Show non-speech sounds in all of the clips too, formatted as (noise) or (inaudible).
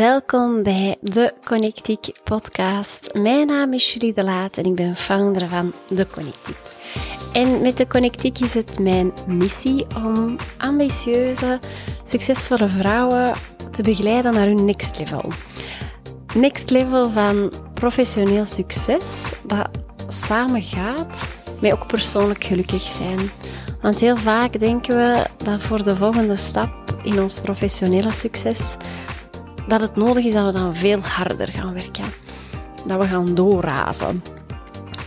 Welkom bij de Connectiek podcast. Mijn naam is Julie de Laat en ik ben founder van de Connectiek. En met de Connectiek is het mijn missie om ambitieuze, succesvolle vrouwen te begeleiden naar hun next level. Next level van professioneel succes dat samen gaat met ook persoonlijk gelukkig zijn. Want heel vaak denken we dat voor de volgende stap in ons professionele succes dat het nodig is dat we dan veel harder gaan werken. Dat we gaan doorrazen.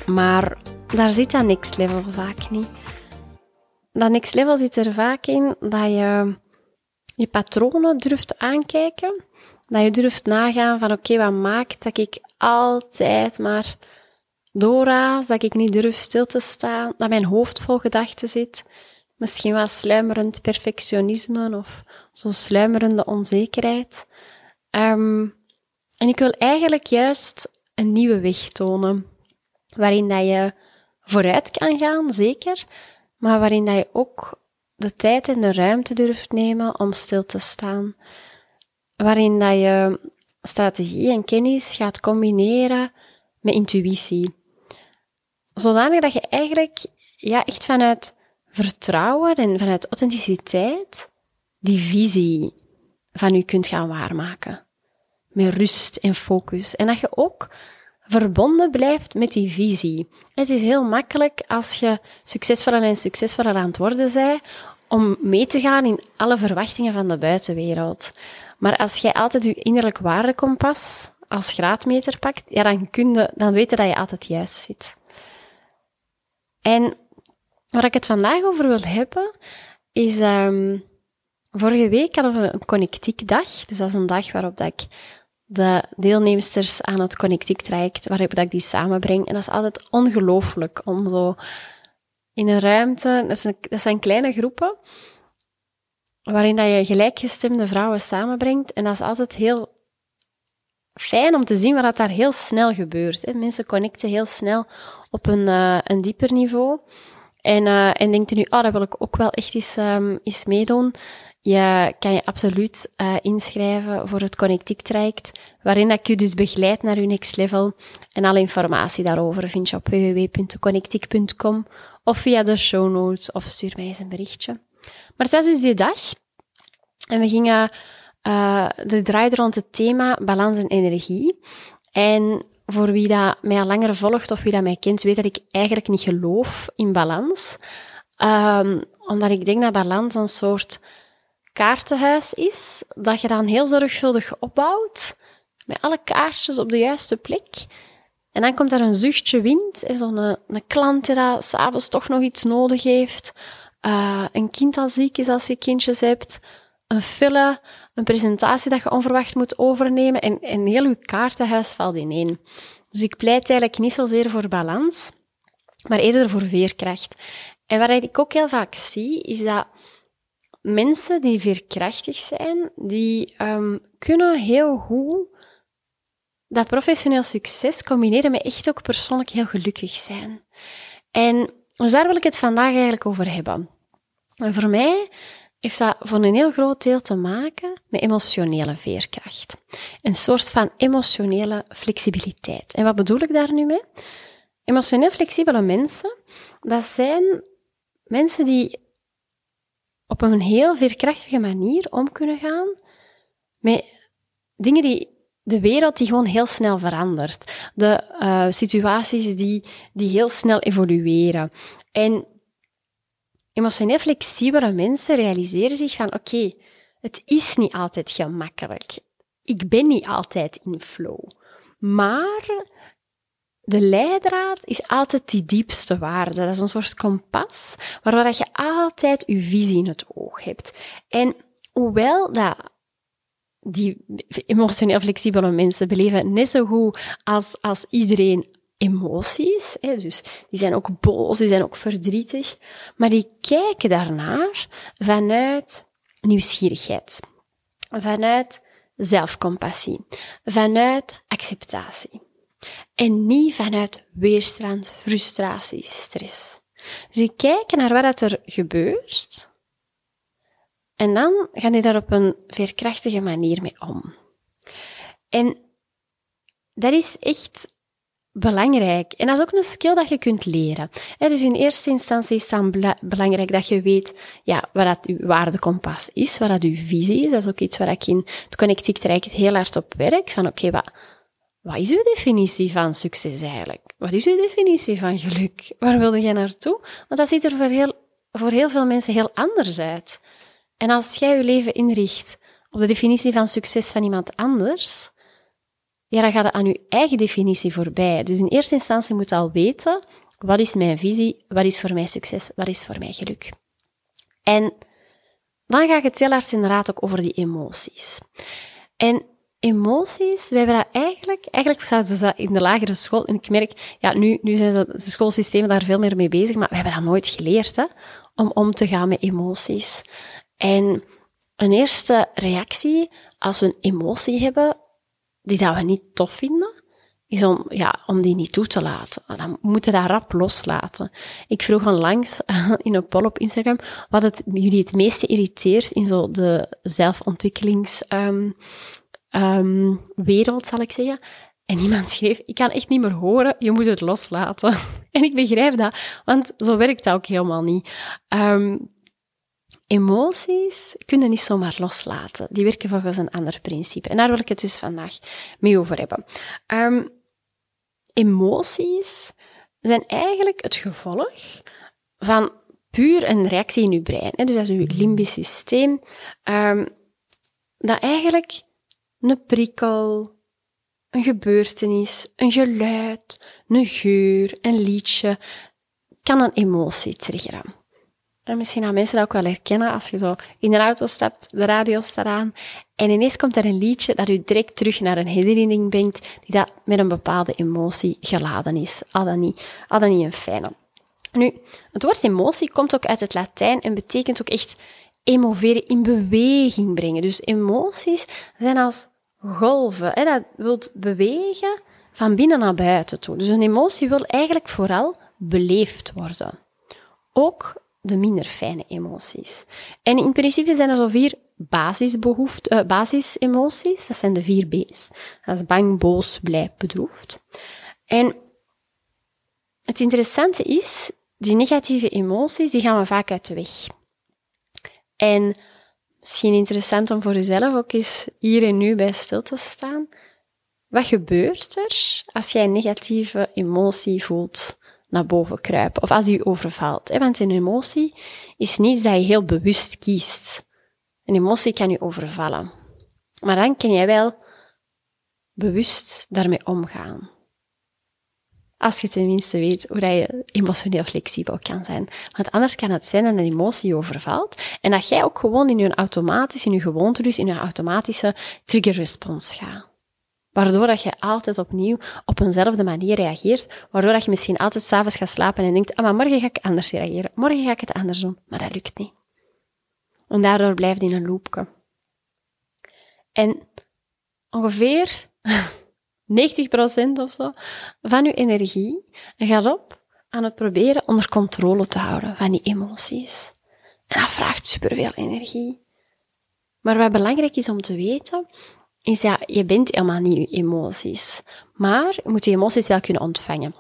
Maar daar zit dat next level vaak niet. Dat next level zit er vaak in dat je je patronen durft aankijken. Dat je durft nagaan van oké, wat maakt dat ik altijd maar doorraas, dat ik niet durf stil te staan, dat mijn hoofd vol gedachten zit. Misschien wel sluimerend perfectionisme of zo sluimerende onzekerheid. Um, en ik wil eigenlijk juist een nieuwe weg tonen, waarin dat je vooruit kan gaan, zeker, maar waarin dat je ook de tijd en de ruimte durft nemen om stil te staan. Waarin dat je strategie en kennis gaat combineren met intuïtie. Zodanig dat je eigenlijk ja, echt vanuit vertrouwen en vanuit authenticiteit die visie van je kunt gaan waarmaken. Met rust en focus. En dat je ook verbonden blijft met die visie. Het is heel makkelijk als je succesvoller en succesvoller aan het worden bent, om mee te gaan in alle verwachtingen van de buitenwereld. Maar als jij altijd je innerlijk waardekompas als graadmeter pakt, ja, dan, kun je, dan weet je dat je altijd juist zit. En waar ik het vandaag over wil hebben, is um, Vorige week hadden we een connectiek dag. Dus dat is een dag waarop dat ik de deelnemsters aan het connectiek traject, waarop dat ik die samenbreng. En dat is altijd ongelooflijk om zo in een ruimte, dat zijn, kleine groepen, waarin dat je gelijkgestemde vrouwen samenbrengt. En dat is altijd heel fijn om te zien wat dat daar heel snel gebeurt. Mensen connecten heel snel op een, uh, een dieper niveau. En, uh, en denkt nu, oh, dat wil ik ook wel echt eens, um, eens meedoen. Je kan je absoluut uh, inschrijven voor het Connectiek traject, waarin ik je dus begeleid naar je next level. En alle informatie daarover vind je op www.connectiek.com of via de show notes of stuur mij eens een berichtje. Maar het was dus die dag en we gingen, uh, de draaide rond het thema balans en energie. En voor wie dat mij al langer volgt of wie dat mij kent, weet dat ik eigenlijk niet geloof in balans. Um, omdat ik denk dat balans een soort kaartenhuis is, dat je dan heel zorgvuldig opbouwt, met alle kaartjes op de juiste plek. En dan komt er een zuchtje wind, zo'n een, een klant die dat s'avonds toch nog iets nodig heeft, uh, een kind dat ziek is als je kindjes hebt, een fille, een presentatie dat je onverwacht moet overnemen en, en heel je kaartenhuis valt ineen. Dus ik pleit eigenlijk niet zozeer voor balans, maar eerder voor veerkracht. En wat ik ook heel vaak zie, is dat mensen die veerkrachtig zijn, die um, kunnen heel goed dat professioneel succes combineren met echt ook persoonlijk heel gelukkig zijn. En dus daar wil ik het vandaag eigenlijk over hebben. En voor mij heeft dat voor een heel groot deel te maken met emotionele veerkracht. Een soort van emotionele flexibiliteit. En wat bedoel ik daar nu mee? Emotioneel flexibele mensen, dat zijn mensen die op een heel veerkrachtige manier om kunnen gaan met dingen die de wereld die gewoon heel snel verandert. De uh, situaties die, die heel snel evolueren. En emotioneel flexibele mensen realiseren zich van oké, het is niet altijd gemakkelijk. Ik ben niet altijd in flow. Maar de leidraad is altijd die diepste waarde. Dat is een soort kompas, waardoor je altijd je visie in het oog hebt. En hoewel dat die emotioneel flexibele mensen beleven net zo goed als, als iedereen emoties. Hè, dus die zijn ook boos, die zijn ook verdrietig. Maar die kijken daarnaar vanuit nieuwsgierigheid. Vanuit zelfcompassie. Vanuit acceptatie. En niet vanuit weerstand, frustratie, stress. Dus die kijken naar wat er gebeurt. En dan gaan die daar op een veerkrachtige manier mee om. En dat is echt belangrijk. En dat is ook een skill dat je kunt leren. dus in eerste instantie is het belangrijk dat je weet ja, wat dat je waardekompas is, wat dat je visie is. Dat is ook iets waar ik in het Connectiek Traject heel hard op werk. Van oké, wat, wat is uw definitie van succes eigenlijk? Wat is uw definitie van geluk? Waar wilde jij naartoe? Want dat ziet er voor heel, voor heel veel mensen heel anders uit. En als jij je leven inricht op de definitie van succes van iemand anders, ja, dan gaat het aan je eigen definitie voorbij. Dus in eerste instantie moet je al weten, wat is mijn visie, wat is voor mij succes, wat is voor mij geluk. En dan gaat het heel hard inderdaad ook over die emoties. En emoties, we hebben dat eigenlijk, eigenlijk zouden ze dat in de lagere school, en ik merk, ja, nu, nu zijn de schoolsystemen daar veel meer mee bezig, maar we hebben dat nooit geleerd, hè, om om te gaan met emoties. En een eerste reactie, als we een emotie hebben, die dat we niet tof vinden, is om, ja, om die niet toe te laten. Dan moeten we dat rap loslaten. Ik vroeg onlangs (laughs) in een poll op Instagram wat het jullie het meeste irriteert in zo de zelfontwikkelingswereld, um, um, zal ik zeggen. En iemand schreef, ik kan echt niet meer horen, je moet het loslaten. (laughs) En ik begrijp dat, want zo werkt dat ook helemaal niet. Um, Emoties kunnen niet zomaar loslaten. Die werken volgens een ander principe. En daar wil ik het dus vandaag mee over hebben. Um, emoties zijn eigenlijk het gevolg van puur een reactie in je brein. Hè? Dus dat is je limbisch systeem. Um, dat eigenlijk een prikkel, een gebeurtenis, een geluid, een geur, een liedje, kan een emotie triggeren. En misschien gaan mensen dat ook wel herkennen als je zo in een auto stapt, de radio staat aan en ineens komt er een liedje dat u direct terug naar een herinnering brengt die dat met een bepaalde emotie geladen is. Al dan niet een fijne. Nu, het woord emotie komt ook uit het Latijn en betekent ook echt emoveren, in beweging brengen. Dus emoties zijn als golven. Hè? Dat wil bewegen van binnen naar buiten toe. Dus een emotie wil eigenlijk vooral beleefd worden. Ook de minder fijne emoties. En in principe zijn er zo vier basisbehoeften, uh, basisemoties. Dat zijn de vier B's. Dat is bang, boos, blij, bedroefd. En het interessante is, die negatieve emoties, die gaan we vaak uit de weg. En misschien interessant om voor jezelf ook eens hier en nu bij stil te staan. Wat gebeurt er als jij een negatieve emotie voelt naar boven kruipen. Of als je overvalt. Hè? Want een emotie is niet dat je heel bewust kiest. Een emotie kan je overvallen. Maar dan kan jij wel bewust daarmee omgaan. Als je tenminste weet hoe je emotioneel flexibel kan zijn. Want anders kan het zijn dat een emotie overvalt en dat jij ook gewoon in je automatisch, in je gewoonte dus, in je automatische triggerrespons gaat. Waardoor dat je altijd opnieuw op eenzelfde manier reageert. Waardoor dat je misschien altijd s'avonds gaat slapen en denkt, ah, maar morgen ga ik anders reageren. Morgen ga ik het anders doen. Maar dat lukt niet. En daardoor blijft in een loopje. En ongeveer (laughs) 90% of zo van je energie gaat op aan het proberen onder controle te houden van die emoties. En dat vraagt superveel energie. Maar wat belangrijk is om te weten, is ja, je bent helemaal niet je emoties. Maar je moet je emoties wel kunnen ontvangen.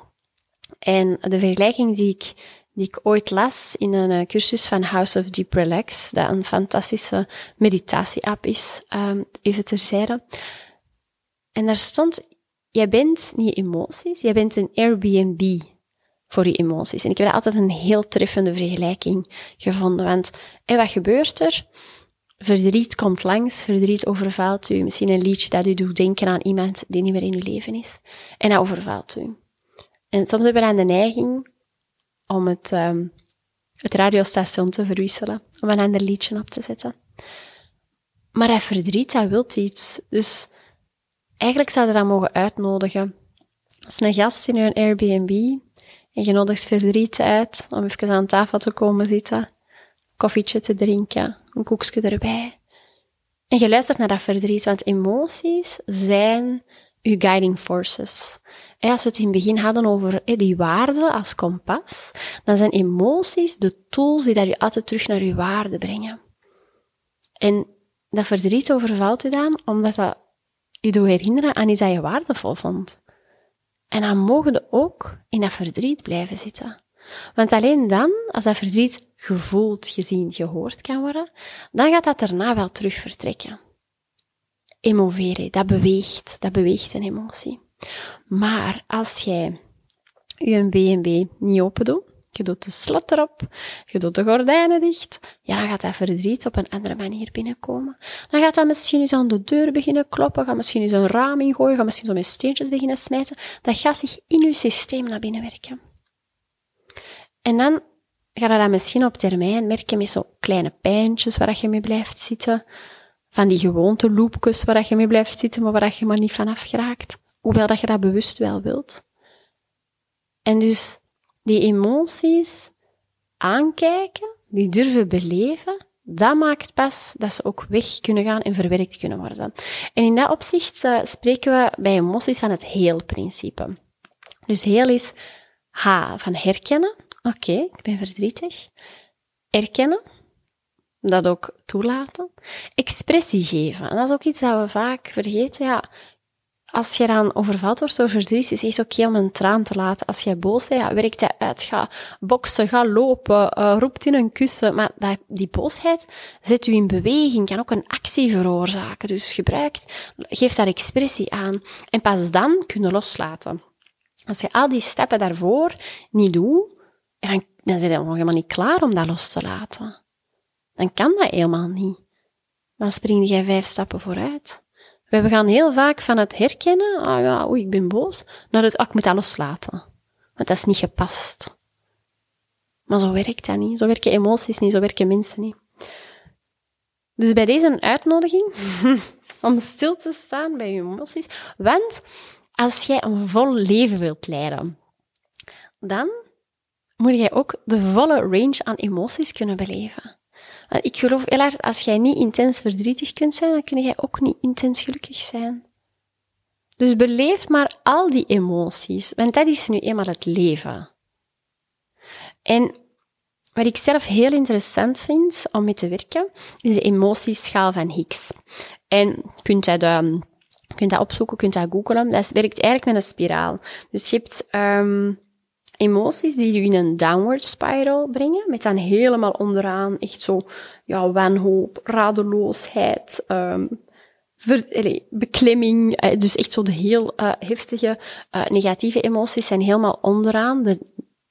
En de vergelijking die ik, die ik ooit las in een eh, cursus van House of Deep Relax, dat een fantastische meditatie-app is, um, even terzijde. En daar stond, jij bent niet emoties, jij bent een Airbnb voor je emoties. En ik heb altijd een heel treffende vergelijking gevonden, want en wat gebeurt er? Verdriet komt langs, verdriet overvalt u. Misschien een liedje dat u doet denken aan iemand die niet meer in uw leven is. En dat overvalt u. En soms hebben we dan de neiging om het, het radiostation te verwisselen, om een ander liedje op te zetten. Maar dat verdriet, dat wil iets. Dus eigenlijk zouden we dat mogen uitnodigen. Als een gast in een Airbnb en je nodigt verdriet uit om even aan tafel te komen zitten, koffietje te drinken, een koekje erbij. En je luistert naar dat verdriet, want emoties zijn uw guiding forces. En als we het in het begin hadden over die waarden als kompas, dan zijn emoties de tools die dat je altijd terug naar je waarde brengen. En dat verdriet overvalt u dan, omdat dat je doet herinneren aan iets dat je waardevol vond. En dan mogen we ook in dat verdriet blijven zitten. Want alleen dan, als dat verdriet gevoeld, gezien, gehoord kan worden, dan gaat dat daarna wel terug vertrekken. Emovere, dat beweegt, dat beweegt een emotie. Maar als jij je BNB niet open doet, je doet de slot erop, je doet de gordijnen dicht, ja, dan gaat dat verdriet op een andere manier binnenkomen. Dan gaat dat misschien eens aan de deur beginnen kloppen, gaat misschien eens een raam ingooien, gaat misschien zo met steentjes beginnen smijten. Dat gaat zich in je systeem naar binnen werken. En dan ga je dat misschien op termijn merken met zo kleine pijntjes waar je mee blijft zitten, van die gewoonte loopjes waar je mee blijft zitten, maar waar je maar niet vanaf geraakt. Hoewel dat je dat bewust wel wilt. En dus die emoties aankijken, die durven beleven, dat maakt pas dat ze ook weg kunnen gaan en verwerkt kunnen worden. En in dat opzicht uh, spreken we bij emoties van het heel-principe. Dus heel is H van herkennen. Oké, ik ben verdrietig. Erkennen. Dat ook toelaten. Expressie geven. En dat is ook iets dat we vaak vergeten. Ja, als je eraan overvalt wordt door verdriet, is het oké om een traan te laten. Als jij boos bent, ja, werkt hij uit. Ga boksen, ga lopen, uh, roept in een kussen. Maar dat, die boosheid zet u in beweging, kan ook een actie veroorzaken. Dus gebruikt, geef daar expressie aan. En pas dan kun je loslaten. Als je al die stappen daarvoor niet doet, dan, dan ben je nog helemaal niet klaar om dat los te laten. Dan kan dat helemaal niet. Dan spring je vijf stappen vooruit. We gaan heel vaak van het herkennen, ah ja, oei, ik ben boos, naar het, ah, ik moet dat loslaten. Want dat is niet gepast. Maar zo werkt dat niet. Zo werken emoties niet, zo werken mensen niet. Dus bij deze uitnodiging (laughs) om stil te staan bij je emoties. Want als jij een vol leven wilt leiden, dan moet jij ook de volle range aan emoties kunnen beleven. Ik geloof heel hard, als jij niet intens verdrietig kunt zijn, dan kun jij ook niet intens gelukkig zijn. Dus beleef maar al die emoties, want dat is nu eenmaal het leven. En wat ik zelf heel interessant vind om mee te werken, is de emotieschaal van Higgs. En kunt dat, kunt dat opzoeken, kunt dat googlen. Dat werkt eigenlijk met een spiraal. Dus je hebt um, emoties die je in een downward spiral brengen, met dan helemaal onderaan echt zo ja, wanhoop, radeloosheid, um, beklemming, eh, dus echt zo de heel uh, heftige uh, negatieve emoties zijn helemaal onderaan de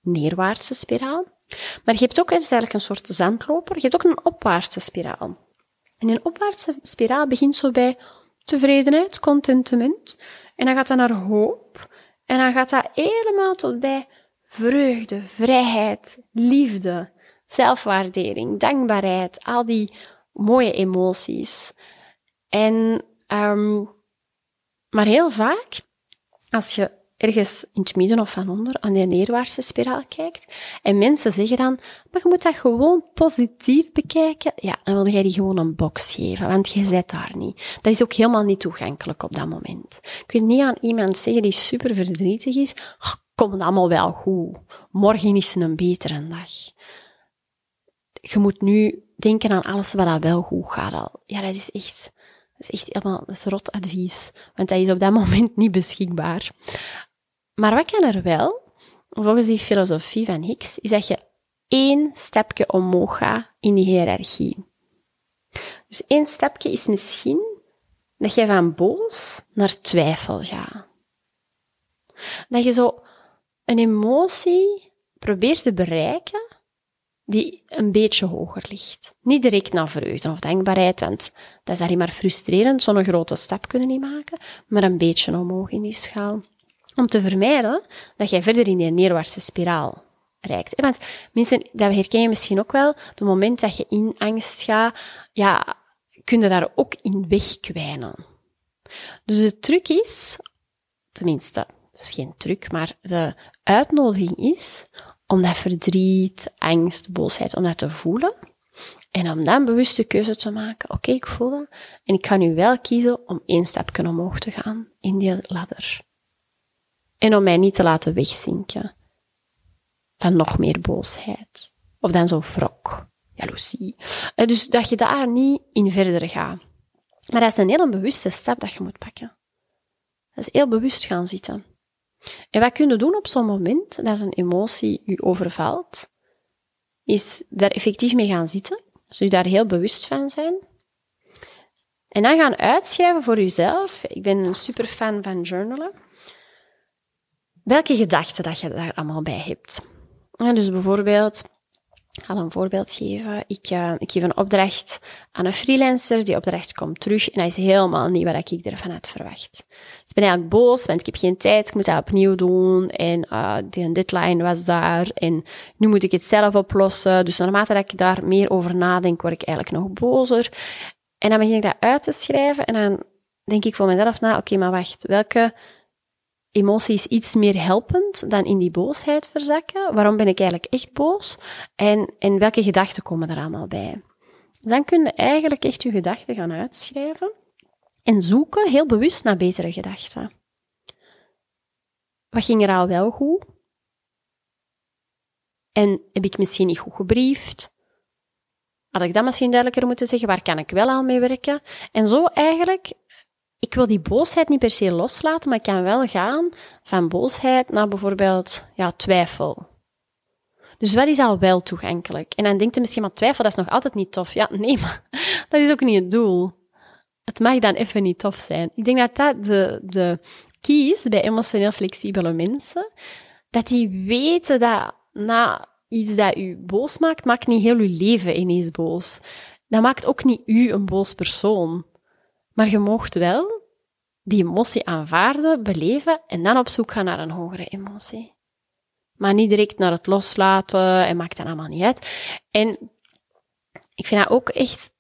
neerwaartse spiraal. Maar je hebt ook, is eigenlijk een soort zandloper, je hebt ook een opwaartse spiraal. En een opwaartse spiraal begint zo bij tevredenheid, contentement, en dan gaat dat naar hoop, en dan gaat dat helemaal tot bij vreugde, vrijheid, liefde, zelfwaardering, dankbaarheid, al die mooie emoties. En, um, maar heel vaak, als je ergens in het midden of van onder aan die neerwaartse spiraal kijkt, en mensen zeggen dan, maar je moet dat gewoon positief bekijken, ja, dan wil jij die gewoon een box geven, want je zit daar niet. Dat is ook helemaal niet toegankelijk op dat moment. Je kunt niet aan iemand zeggen die super verdrietig is, komt allemaal wel goed. Morgen is een betere dag. Je moet nu denken aan alles wat dat wel goed gaat. Ja, dat is echt, dat is echt helemaal, dat rot advies. Want dat is op dat (laughs) moment niet beschikbaar. Maar wat kan er wel, volgens die filosofie van Hicks, is dat je één stapje omhoog gaat in die hiërarchie. Dus één stapje is misschien dat je van boos naar twijfel gaat. Dat je zo een emotie probeert te bereiken die een beetje hoger ligt. Niet direct naar vreugde of dankbaarheid, want dat is alleen maar frustrerend. Zo'n grote stap kunnen niet maken, maar een beetje omhoog in die schaal. Om te vermijden dat jij verder in die neerwaartse spiraal reikt. Want mensen, dat herken je misschien ook wel, op het moment dat je in angst gaat, ja, kun je daar ook in wegkwijnen. Dus de truc is, tenminste, is geen truc, maar de uitnodiging is om dat verdriet, angst, boosheid, om dat te voelen. En om dan bewuste keuze te maken. Oké, ik voel dat. En ik ga nu wel kiezen om één stapje omhoog te gaan in die ladder. En om mij niet te laten wegzinken van nog meer boosheid. Of dan zo'n wrok, jaloezie. Dus dat je daar niet in verder gaat. Maar dat is een hele bewuste stap dat je moet pakken. Dat is heel bewust gaan zitten. En wat kun je doen op zo'n moment dat een emotie je overvalt, is daar effectief mee gaan zitten. Dus je daar heel bewust van zijn. En dan gaan uitschrijven voor jezelf. Ik ben een super fan van journalen. Welke gedachten dat je daar allemaal bij hebt. dus bijvoorbeeld, ik ga een voorbeeld geven. Ik, uh, ik geef een opdracht aan een freelancer. Die opdracht komt terug en dat is helemaal niet wat ik ervan had verwacht. Dus ik ben eigenlijk boos, want ik heb geen tijd. Ik moet dat opnieuw doen. En uh, de deadline was daar. En nu moet ik het zelf oplossen. Dus naarmate dat ik daar meer over nadenk, word ik eigenlijk nog bozer. En dan begin ik dat uit te schrijven. En dan denk ik voor mezelf na, oké, maar wacht. Welke emotie is iets meer helpend dan in die boosheid verzakken. Waarom ben ik eigenlijk echt boos? En, en welke gedachten komen er allemaal bij? Dan kun je eigenlijk echt je gedachten gaan uitschrijven en zoeken heel bewust naar betere gedachten. Wat ging er al wel goed? En heb ik misschien niet goed gebriefd? Had ik dat misschien duidelijker moeten zeggen? Waar kan ik wel aan mee werken? En zo eigenlijk ik wil die boosheid niet per se loslaten, maar ik kan wel gaan van boosheid naar bijvoorbeeld ja, twijfel. Dus wat is al wel toegankelijk? En dan denkt je misschien, maar twijfel, dat is nog altijd niet tof. Ja, nee, maar (laughs) dat is ook niet het doel. Het mag dan even niet tof zijn. Ik denk dat dat de, de key is bij emotioneel flexibele mensen. Dat die weten dat na iets dat u boos maakt, maakt niet heel uw leven ineens boos. Dat maakt ook niet u een boos persoon. Maar je mocht wel die emotie aanvaarden, beleven en dan op zoek gaan naar een hogere emotie. Maar niet direct naar het loslaten en maakt dat allemaal niet uit. En ik vind dat ook echt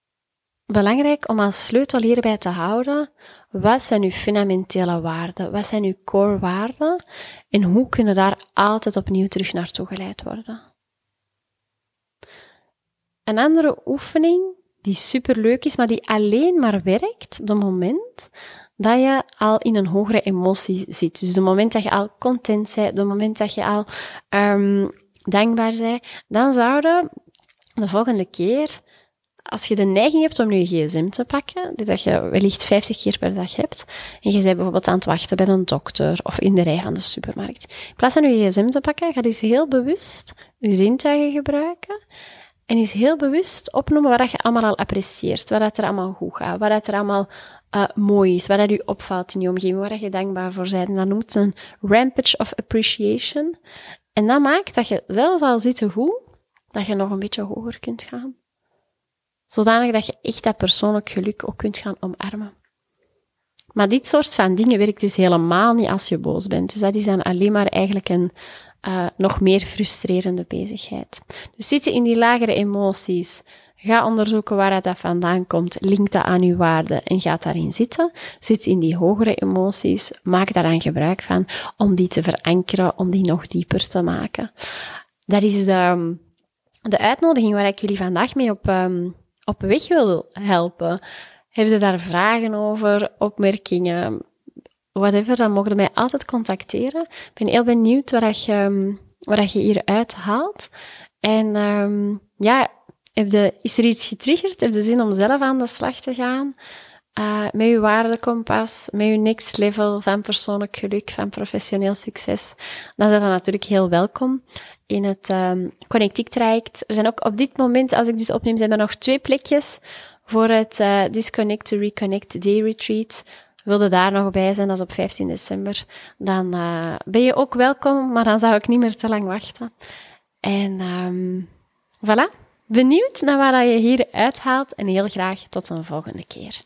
belangrijk om als sleutel hierbij te houden. Wat zijn uw fundamentele waarden? Wat zijn uw core waarden? En hoe kunnen daar altijd opnieuw terug naartoe geleid worden? Een andere oefening die superleuk is, maar die alleen maar werkt de moment dat je al in een hogere emotie zit. Dus de moment dat je al content bent, de moment dat je al um, dankbaar bent, dan zouden de volgende keer, als je de neiging hebt om je gsm te pakken, die dat je wellicht 50 keer per dag hebt, en je bent bijvoorbeeld aan het wachten bij een dokter of in de rij van de supermarkt, in plaats van je gsm te pakken, ga je heel bewust je zintuigen gebruiken en is heel bewust opnoemen wat je allemaal al apprecieert, wat er allemaal goed gaat, wat er allemaal uh, mooi is, wat u opvalt in je omgeving, waar je dankbaar voor bent. En dat noemt een rampage of appreciation. En dat maakt dat je zelfs al zit goed, dat je nog een beetje hoger kunt gaan. Zodanig dat je echt dat persoonlijk geluk ook kunt gaan omarmen. Maar dit soort van dingen werkt dus helemaal niet als je boos bent. Dus dat is dan alleen maar eigenlijk een, uh, nog meer frustrerende bezigheid. Dus zitten in die lagere emoties. Ga onderzoeken waar dat vandaan komt. Link dat aan uw waarde en ga daarin zitten. Zit in die hogere emoties. Maak daaraan gebruik van om die te verankeren, om die nog dieper te maken. Dat is de, de uitnodiging waar ik jullie vandaag mee op, um, op weg wil helpen. Heb je daar vragen over, opmerkingen, whatever, dan mogen mij altijd contacteren. Ik ben heel benieuwd wat je, ehm, wat je hieruit haalt. En um, ja, heb de, is er iets getriggerd? Heb je zin om zelf aan de slag te gaan? Uh, met je waardekompas, met je next level van persoonlijk geluk, van professioneel succes, dan zijn dat natuurlijk heel welkom in het um, Connectiek traject. Er zijn ook op dit moment, als ik dit opneem, zijn er nog twee plekjes voor het uh, Disconnect to Reconnect Day Retreat wilde daar nog bij zijn, dat is op 15 december, dan uh, ben je ook welkom, maar dan zou ik niet meer te lang wachten. En um, voilà, benieuwd naar wat je hier uithaalt en heel graag tot een volgende keer.